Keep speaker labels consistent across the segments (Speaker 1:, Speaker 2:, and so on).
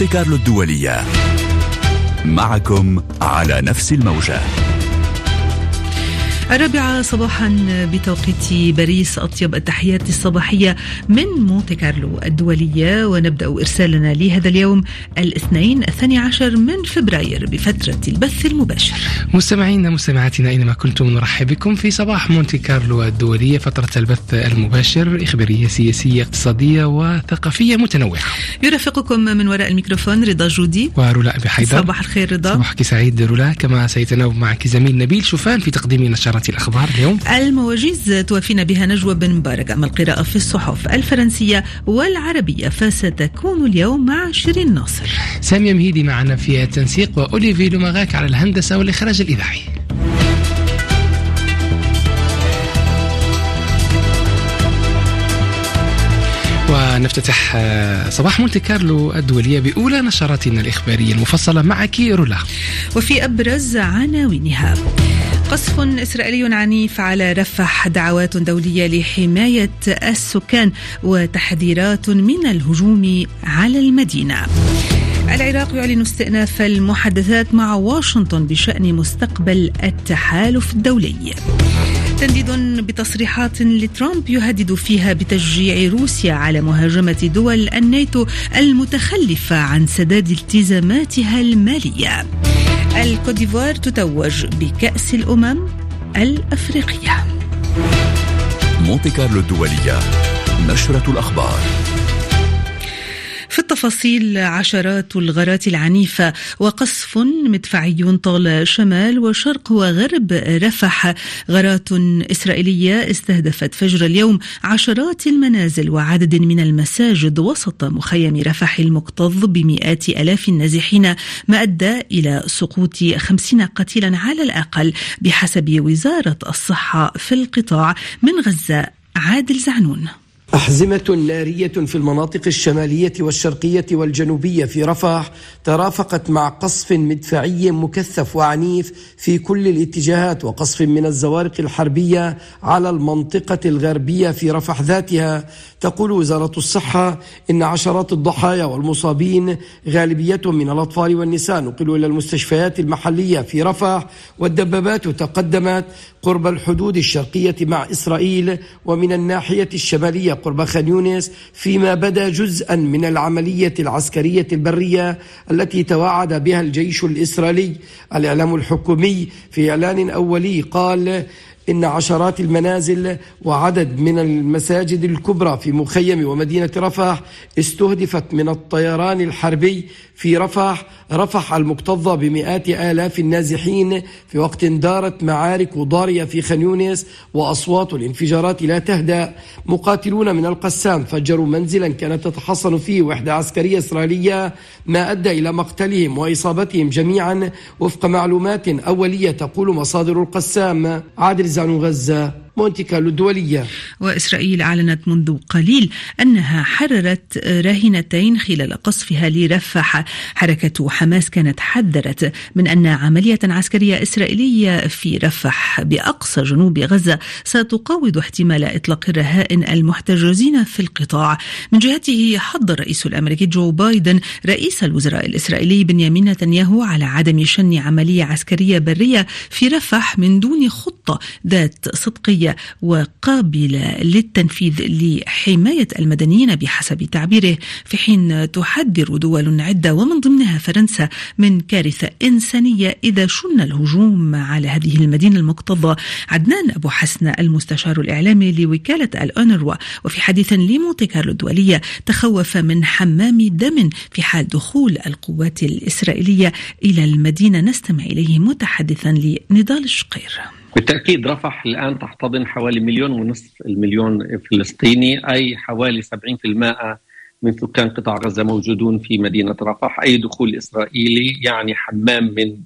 Speaker 1: مونتي كارلو الدولية. معكم على نفس الموجة.
Speaker 2: الرابعة صباحا بتوقيت باريس أطيب التحيات الصباحية من مونتي كارلو الدولية ونبدأ إرسالنا لهذا اليوم الاثنين الثاني عشر من فبراير بفترة البث المباشر.
Speaker 3: مستمعينا مستمعاتنا أينما كنتم نرحب بكم في صباح مونتي كارلو الدولية فترة البث المباشر إخبارية سياسية اقتصادية وثقافية متنوعة.
Speaker 2: يرافقكم من وراء الميكروفون رضا جودي.
Speaker 3: ورولاء بحيدر.
Speaker 2: صباح الخير رضا.
Speaker 3: صباحك سعيد رولاء. كما سيتناوب معك زميل نبيل شوفان في تقديم نشرات الأخبار اليوم؟
Speaker 2: المواجيز توافينا بها نجوى بن مبارك. أما القراءة في الصحف الفرنسية والعربية فستكون اليوم مع شيرين ناصر.
Speaker 3: سامية مهيدي معنا في التنسيق وأوليفي لوماغاك على الهندسة والإخراج الإذاعي. ونفتتح آه، صباح مونتي كارلو الدولية بأولى نشراتنا الإخبارية المفصلة معك رولا.
Speaker 2: وفي أبرز عناوينها قصف إسرائيلي عنيف على رفح دعوات دولية لحماية السكان وتحذيرات من الهجوم على المدينة. العراق يعلن استئناف المحادثات مع واشنطن بشأن مستقبل التحالف الدولي. تنديد بتصريحات لترامب يهدد فيها بتشجيع روسيا على مهاجمة دول الناتو المتخلفة عن سداد التزاماتها المالية. الكوديفوار تتوج بكأس الأمم الأفريقية.
Speaker 1: مونتي كارلو الدولية نشرة الأخبار.
Speaker 2: التفاصيل عشرات الغارات العنيفة وقصف مدفعي طال شمال وشرق وغرب رفح. غارات إسرائيلية استهدفت فجر اليوم عشرات المنازل وعدد من المساجد وسط مخيم رفح المكتظ بمئات ألاف النازحين ما أدى إلى سقوط خمسين قتيلا على الأقل بحسب وزارة الصحة في القطاع من غزة عادل زعنون.
Speaker 4: أحزمة نارية في المناطق الشمالية والشرقية والجنوبية في رفح ترافقت مع قصف مدفعي مكثف وعنيف في كل الاتجاهات وقصف من الزوارق الحربية على المنطقة الغربية في رفح ذاتها. تقول وزارة الصحة إن عشرات الضحايا والمصابين غالبيتهم من الأطفال والنساء نقلوا إلى المستشفيات المحلية في رفح والدبابات تقدمت قرب الحدود الشرقية مع إسرائيل ومن الناحية الشمالية قرب خان يونس فيما بدا جزءا من العملية العسكرية البرية التي توعد بها الجيش الإسرائيلي. الإعلام الحكومي في إعلان أولي قال إن عشرات المنازل وعدد من المساجد الكبرى في مخيم ومدينة رفح استهدفت من الطيران الحربي في رفح رفح المكتظة بمئات آلاف النازحين في وقت دارت معارك ضارية في خان يونس وأصوات الانفجارات لا تهدأ. مقاتلون من القسام فجروا منزلا كانت تتحصن فيه وحدة عسكرية إسرائيلية ما أدى إلى مقتلهم وإصابتهم جميعا وفق معلومات أولية تقول مصادر القسام. عادل زعنو غزة. مونتي كارلو الدولية.
Speaker 2: وإسرائيل أعلنت منذ قليل أنها حررت راهنتين خلال قصفها لرفح. حركة حماس كانت حذرت من أن عملية عسكرية إسرائيلية في رفح بأقصى جنوب غزة ستقوض احتمال إطلاق الرهائن المحتجزين في القطاع. من جهته حض الرئيس الأمريكي جو بايدن رئيس الوزراء الإسرائيلي بنيامين نتنياهو على عدم شن عملية عسكرية برية في رفح من دون خطة ذات صدقية. وقابلة للتنفيذ لحماية المدنيين بحسب تعبيره في حين تحذر دول عدة ومن ضمنها فرنسا من كارثة إنسانية إذا شن الهجوم على هذه المدينة المكتظة. عدنان أبو حسن المستشار الإعلامي لوكالة الأونروا. وفي حديث لمونتي كارلو الدولية تخوف من حمام دم في حال دخول القوات الإسرائيلية إلى المدينة. نستمع إليه متحدثا لنضال الشقير.
Speaker 5: بالتأكيد رفح الآن تحتضن حوالي مليون ونصف المليون فلسطيني أي حوالي 70% من سكان قطاع غزة موجودون في مدينة رفح. أي دخول إسرائيلي يعني حمام من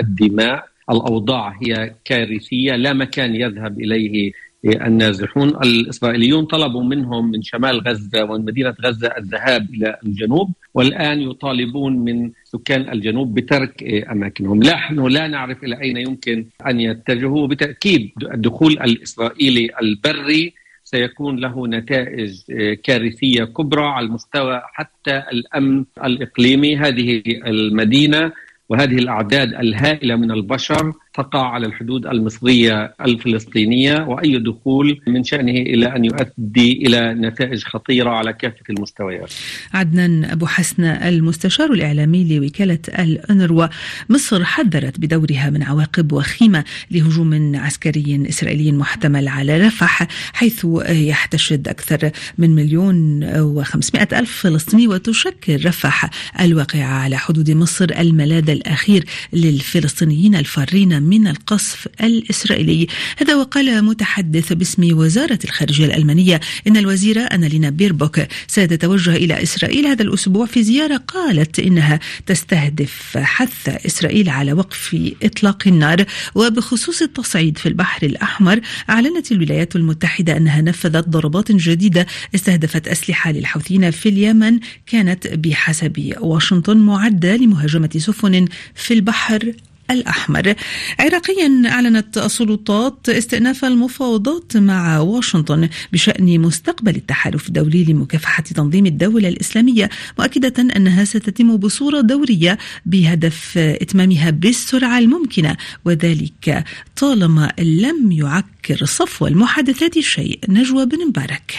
Speaker 5: الدماء. الأوضاع هي كارثية لا مكان يذهب إليه النازحون الإسرائيليون طلبوا منهم من شمال غزة ومن مدينة غزة الذهاب إلى الجنوب والآن يطالبون من سكان الجنوب بترك أماكنهم. نحن لا نعرف إلى أين يمكن أن يتجهوا بالتأكيد الدخول الإسرائيلي البري. سيكون له نتائج كارثية كبرى على المستوى حتى الأمن الإقليمي. هذه المدينة وهذه الأعداد الهائلة من البشر تقع على الحدود المصرية الفلسطينية وأي دخول من شأنه إلى أن يؤدي إلى نتائج خطيرة على كافة المستويات.
Speaker 2: عدنان أبو حسن المستشار الإعلامي لوكالة الانروا مصر حذرت بدورها من عواقب وخيمة لهجوم عسكري إسرائيلي محتمل على رفح حيث يحتشد أكثر من مليون وخمسمائة ألف فلسطيني وتشكل رفح الواقعه على حدود مصر الملاذ الأخير للفلسطينيين الفارين من القصف الإسرائيلي. هذا وقال متحدث باسم وزارة الخارجية الألمانية. إن الوزيرة أنالينا بيربوك ستتوجه إلى إسرائيل هذا الأسبوع في زيارة قالت إنها تستهدف حث إسرائيل على وقف إطلاق النار. وبخصوص التصعيد في البحر الأحمر أعلنت الولايات المتحدة أنها نفذت ضربات جديدة استهدفت أسلحة للحوثيين في اليمن كانت بحسب واشنطن معدة لمهاجمة سفن في البحر الأحمر. عراقيا أعلنت السلطات استئناف المفاوضات مع واشنطن بشأن مستقبل التحالف الدولي لمكافحة تنظيم الدولة الإسلامية مؤكدة أنها ستتم بصورة دورية بهدف إتمامها بالسرعة الممكنة وذلك طالما لم يعكر صفو المحادثات شيء. نجوى بن مبارك.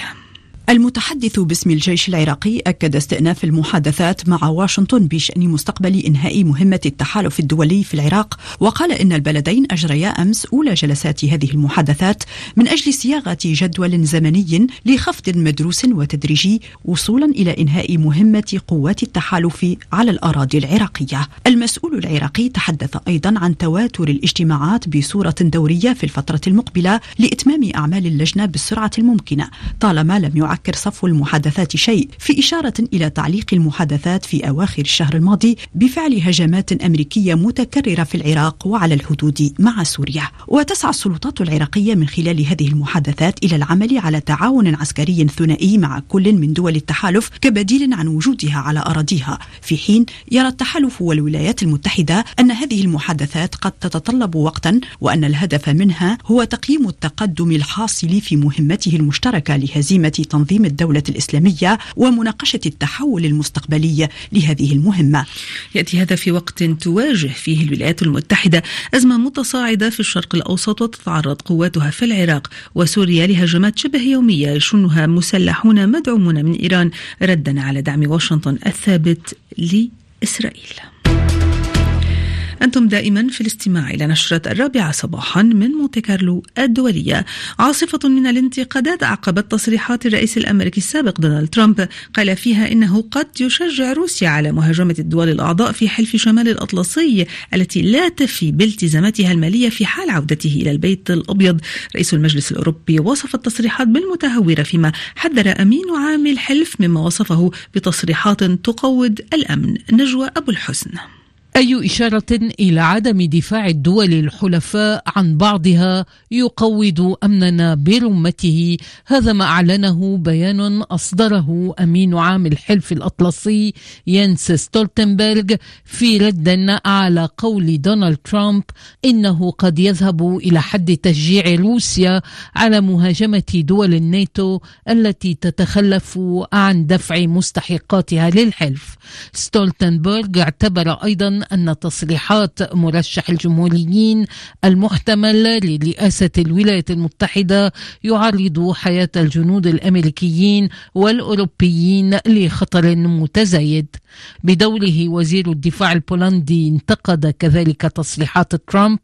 Speaker 6: المتحدث باسم الجيش العراقي أكد استئناف المحادثات مع واشنطن بشأن مستقبل إنهاء مهمة التحالف الدولي في العراق وقال إن البلدين أجريا أمس أولى جلسات هذه المحادثات من أجل صياغة جدول زمني لخفض مدروس وتدريجي وصولا إلى إنهاء مهمة قوات التحالف على الأراضي العراقية. المسؤول العراقي تحدث أيضا عن تواتر الاجتماعات بصورة دورية في الفترة المقبلة لإتمام أعمال اللجنة بالسرعة الممكنة طالما لم يعكر يعكر صفو المحادثات شيء في إشارة إلى تعليق المحادثات في أواخر الشهر الماضي بفعل هجمات أمريكية متكررة في العراق وعلى الحدود مع سوريا. وتسعى السلطات العراقية من خلال هذه المحادثات إلى العمل على تعاون عسكري ثنائي مع كل من دول التحالف كبديل عن وجودها على أراضيها. في حين يرى التحالف والولايات المتحدة أن هذه المحادثات قد تتطلب وقتا وأن الهدف منها هو تقييم التقدم الحاصل في مهمته المشتركة لهزيمة تنظيم تنظيم الدولة الإسلامية ومناقشة التحول المستقبلي لهذه المهمة.
Speaker 2: يأتي هذا في وقت تواجه فيه الولايات المتحدة أزمة متصاعدة في الشرق الأوسط وتتعرض قواتها في العراق وسوريا لهجمات شبه يومية يشنها مسلحون مدعومون من إيران ردا على دعم واشنطن الثابت لإسرائيل. أنتم دائما في الاستماع إلى نشرة الرابعة صباحا من مونتي كارلو الدولية. عاصفة من الانتقادات أعقبت تصريحات الرئيس الأمريكي السابق دونالد ترامب قال فيها إنه قد يشجع روسيا على مهاجمة الدول الأعضاء في حلف شمال الأطلسي التي لا تفي بالتزاماتها المالية في حال عودته إلى البيت الأبيض. رئيس المجلس الأوروبي وصف التصريحات بالمتهورة فيما حذر أمين عام الحلف مما وصفه بتصريحات تقوض الأمن. نجوى أبو الحسن.
Speaker 7: أي إشارة إلى عدم دفاع الدول الحلفاء عن بعضها يقوض أمننا برمته هذا ما أعلنه بيان أصدره أمين عام الحلف الأطلسي ينس ستولتنبرغ في رد على قول دونالد ترامب إنه قد يذهب إلى حد تشجيع روسيا على مهاجمة دول الناتو التي تتخلف عن دفع مستحقاتها للحلف. ستولتنبرغ اعتبر أيضا أن تصريحات مرشح الجمهوريين المحتمل لرئاسة الولايات المتحدة يعرض حياة الجنود الأمريكيين والأوروبيين لخطر متزايد. بدوره وزير الدفاع البولندي انتقد كذلك تصريحات ترامب.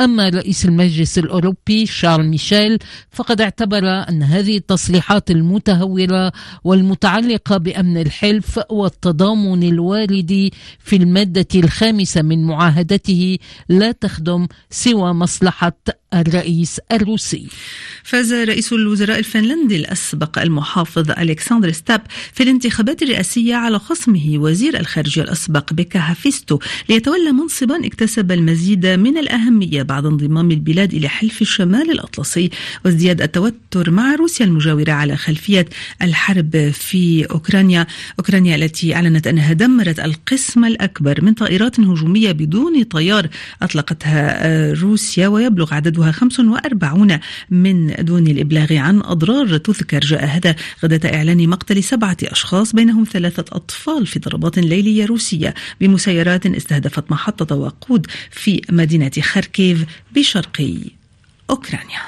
Speaker 7: أما رئيس المجلس الأوروبي شارل ميشيل فقد اعتبر أن هذه التصريحات المتهورة والمتعلقة بأمن الحلف والتضامن الوارد في المادة الخامسة من معاهدته لا تخدم سوى مصلحة الرئيس الروسي.
Speaker 2: فاز رئيس الوزراء الفنلندي الأسبق المحافظ ألكسندر ستاب في الانتخابات الرئاسية على خصمه وزير الخارجية الأسبق بيكا هافيستو ليتولى منصبا اكتسب المزيد من الأهمية بعد انضمام البلاد إلى حلف الشمال الأطلسي وازدياد التوتر مع روسيا المجاورة على خلفية الحرب في أوكرانيا. أوكرانيا التي أعلنت أنها دمرت القسم الأكبر من طائرات هجومية بدون طيار أطلقتها روسيا ويبلغ عددها عددها 45 من دون الإبلاغ عن أضرار تذكر. جاء هذا غداة إعلان مقتل سبعة أشخاص بينهم ثلاثة أطفال في ضربات ليلية روسية بمسيرات استهدفت محطة وقود في مدينة خاركيف بشرقي أوكرانيا.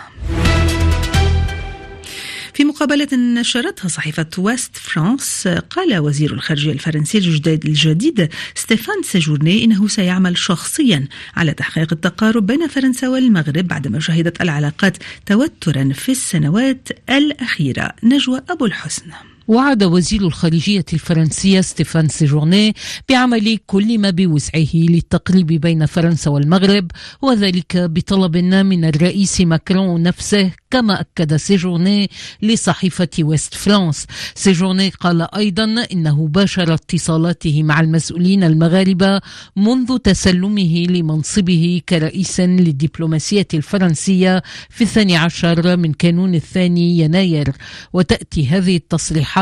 Speaker 2: في مقابلة نشرتها صحيفة ويست فرانس قال وزير الخارجية الفرنسي الجديد ستيفان سيجورني إنه سيعمل شخصيا على تحقيق التقارب بين فرنسا والمغرب بعدما شهدت العلاقات توترا في السنوات الأخيرة. نجوى أبو الحسن.
Speaker 7: وعد وزير الخارجية الفرنسية ستيفان سيجورني بعمل كل ما بوسعه للتقريب بين فرنسا والمغرب وذلك بطلب من الرئيس ماكرون نفسه كما أكد سيجورني لصحيفة ويست فرانس. سيجورني قال أيضا إنه باشر اتصالاته مع المسؤولين المغاربة منذ تسلمه لمنصبه كرئيس للدبلوماسية الفرنسية في الثاني عشر من كانون الثاني يناير. وتأتي هذه التصريحات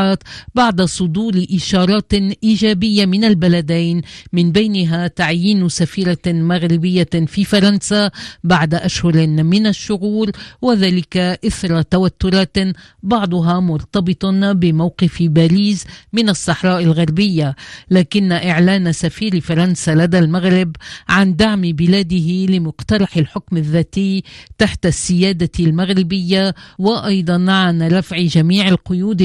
Speaker 7: بعد صدور إشارات إيجابية من البلدين من بينها تعيين سفيرة مغربية في فرنسا بعد أشهر من الشغور وذلك إثر توترات بعضها مرتبط بموقف باريس من الصحراء الغربية. لكن إعلان سفير فرنسا لدى المغرب عن دعم بلاده لمقترح الحكم الذاتي تحت السيادة المغربية وأيضا عن رفع جميع القيود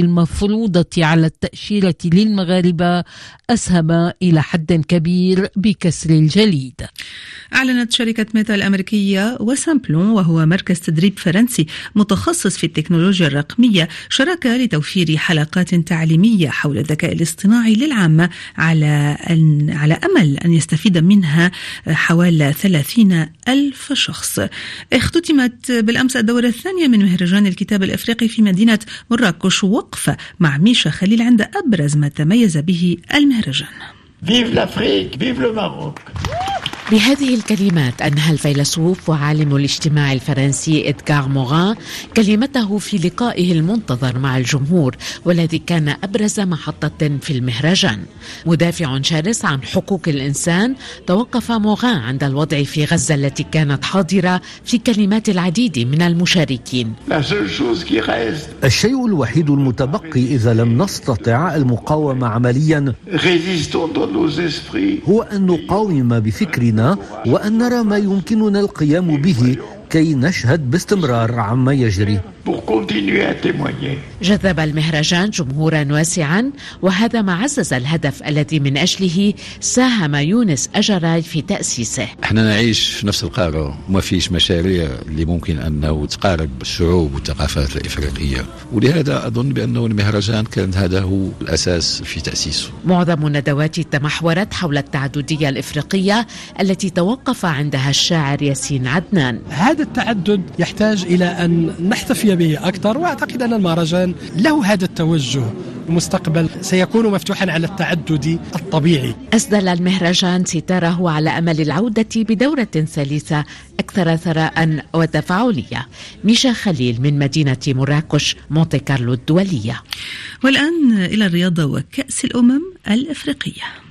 Speaker 7: المفروضة على التأشيرة للمغاربة أسهم إلى حد كبير بكسر الجليد.
Speaker 2: أعلنت شركة ميتا الأمريكية وسامبلون وهو مركز تدريب فرنسي متخصص في التكنولوجيا الرقمية شراكة لتوفير حلقات تعليمية حول الذكاء الاصطناعي للعامة على أن على أمل أن يستفيد منها حوالي 30 ألف شخص. اختتمت بالأمس الدورة الثانية من مهرجان الكتاب الإفريقي في مدينة مراكش وقفة مع ميشا خليل عند أبرز ما تميز به المهرجان.
Speaker 8: Vive l'Afrique, vive le Maroc.
Speaker 9: بهذه الكلمات أنهى الفيلسوف وعالم الاجتماع الفرنسي إدغار موغان كلمته في لقائه المنتظر مع الجمهور والذي كان أبرز محطة في المهرجان. مدافع شرس عن حقوق الإنسان توقف موغان عند الوضع في غزة التي كانت حاضرة في كلمات العديد من المشاركين.
Speaker 10: الشيء الوحيد المتبقي إذا لم نستطع المقاومة عمليا هو أن نقاوم بفكرنا وأن نرى ما يمكننا القيام به كي نشهد باستمرار عما يجري.
Speaker 9: جذب المهرجان جمهورا واسعا وهذا ما عزز الهدف الذي من أجله ساهم يونس أجراي في تأسيسه.
Speaker 11: إحنا نعيش في نفس القارة وما فيش مشاريع اللي ممكن أنه تقارب الشعوب والثقافات الإفريقية. ولهذا أظن بأنه المهرجان كان هذا هو الأساس في تأسيسه.
Speaker 9: معظم الندوات تمحورت حول التعددية الإفريقية التي توقف عندها الشاعر ياسين عدنان.
Speaker 12: هذا التعدد يحتاج إلى أن نحتفي به أكثر وأعتقد أن المهرجان له هذا التوجه المستقبل سيكون مفتوحا على التعدد الطبيعي.
Speaker 9: أسدل المهرجان ستاره على أمل العودة بدورة ثالثة أكثر ثراء وتفاعلية. ميشا خليل من مدينة مراكش مونتي كارلو الدولية.
Speaker 2: والآن إلى الرياضة وكأس الأمم الإفريقية.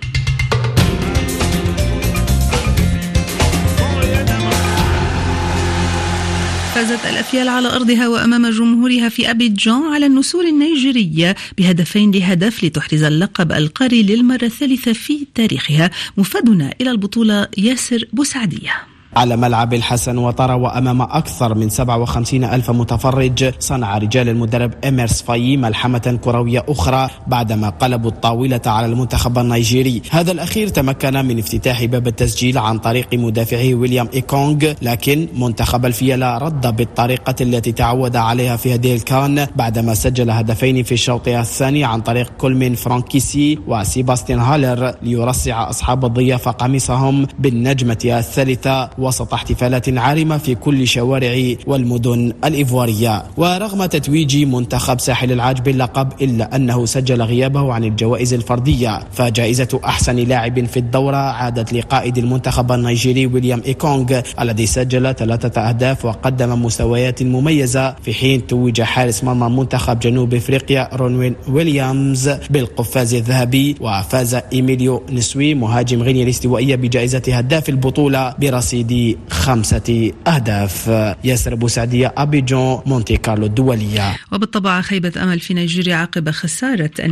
Speaker 2: فازت الأفيال على أرضها وأمام جمهورها في أبيجان على النسور النيجيرية بهدفين لهدف لتحرز اللقب القاري للمرة الثالثة في تاريخها. موفدنا إلى البطولة ياسر بوسعدية.
Speaker 13: على ملعب الحسن واتارا وأمام أكثر من 57 ألف متفرج صنع رجال المدرب إيمرس فاي ملحمة كروية أخرى بعدما قلبوا الطاولة على المنتخب النيجيري. هذا الأخير تمكن من افتتاح باب التسجيل عن طريق مدافعه ويليام إيكونغ لكن منتخب الفيلة رد بالطريقة التي تعود عليها في هذه الكان بعدما سجل هدفين في الشوط الثاني عن طريق كل من فرانك كيسي وسيباستيان هالر ليرصع أصحاب الضيافة قميصهم بالنجمة الثالثة. وسط احتفالات عارمة في كل شوارع والمدن الإيفوارية ورغم تتويج منتخب ساحل العاج باللقب إلا أنه سجل غيابه عن الجوائز الفردية فجائزة أحسن لاعب في الدورة عادت لقائد المنتخب النيجيري ويليام إيكونغ الذي سجل ثلاثة أهداف وقدم مستويات مميزة. في حين توج حارس مرمى منتخب جنوب إفريقيا رونوين ويليامز بالقفاز الذهبي وفاز إيميليو نسوي مهاجم غينيا الاستوائية بجائزة هداف البطولة برصيد برصيد خمسة أهداف. ياسر بوسعدية أبيجون مونتي كارلو الدولية.
Speaker 2: وبالطبع خيبة أمل في نيجيريا عقب خسارة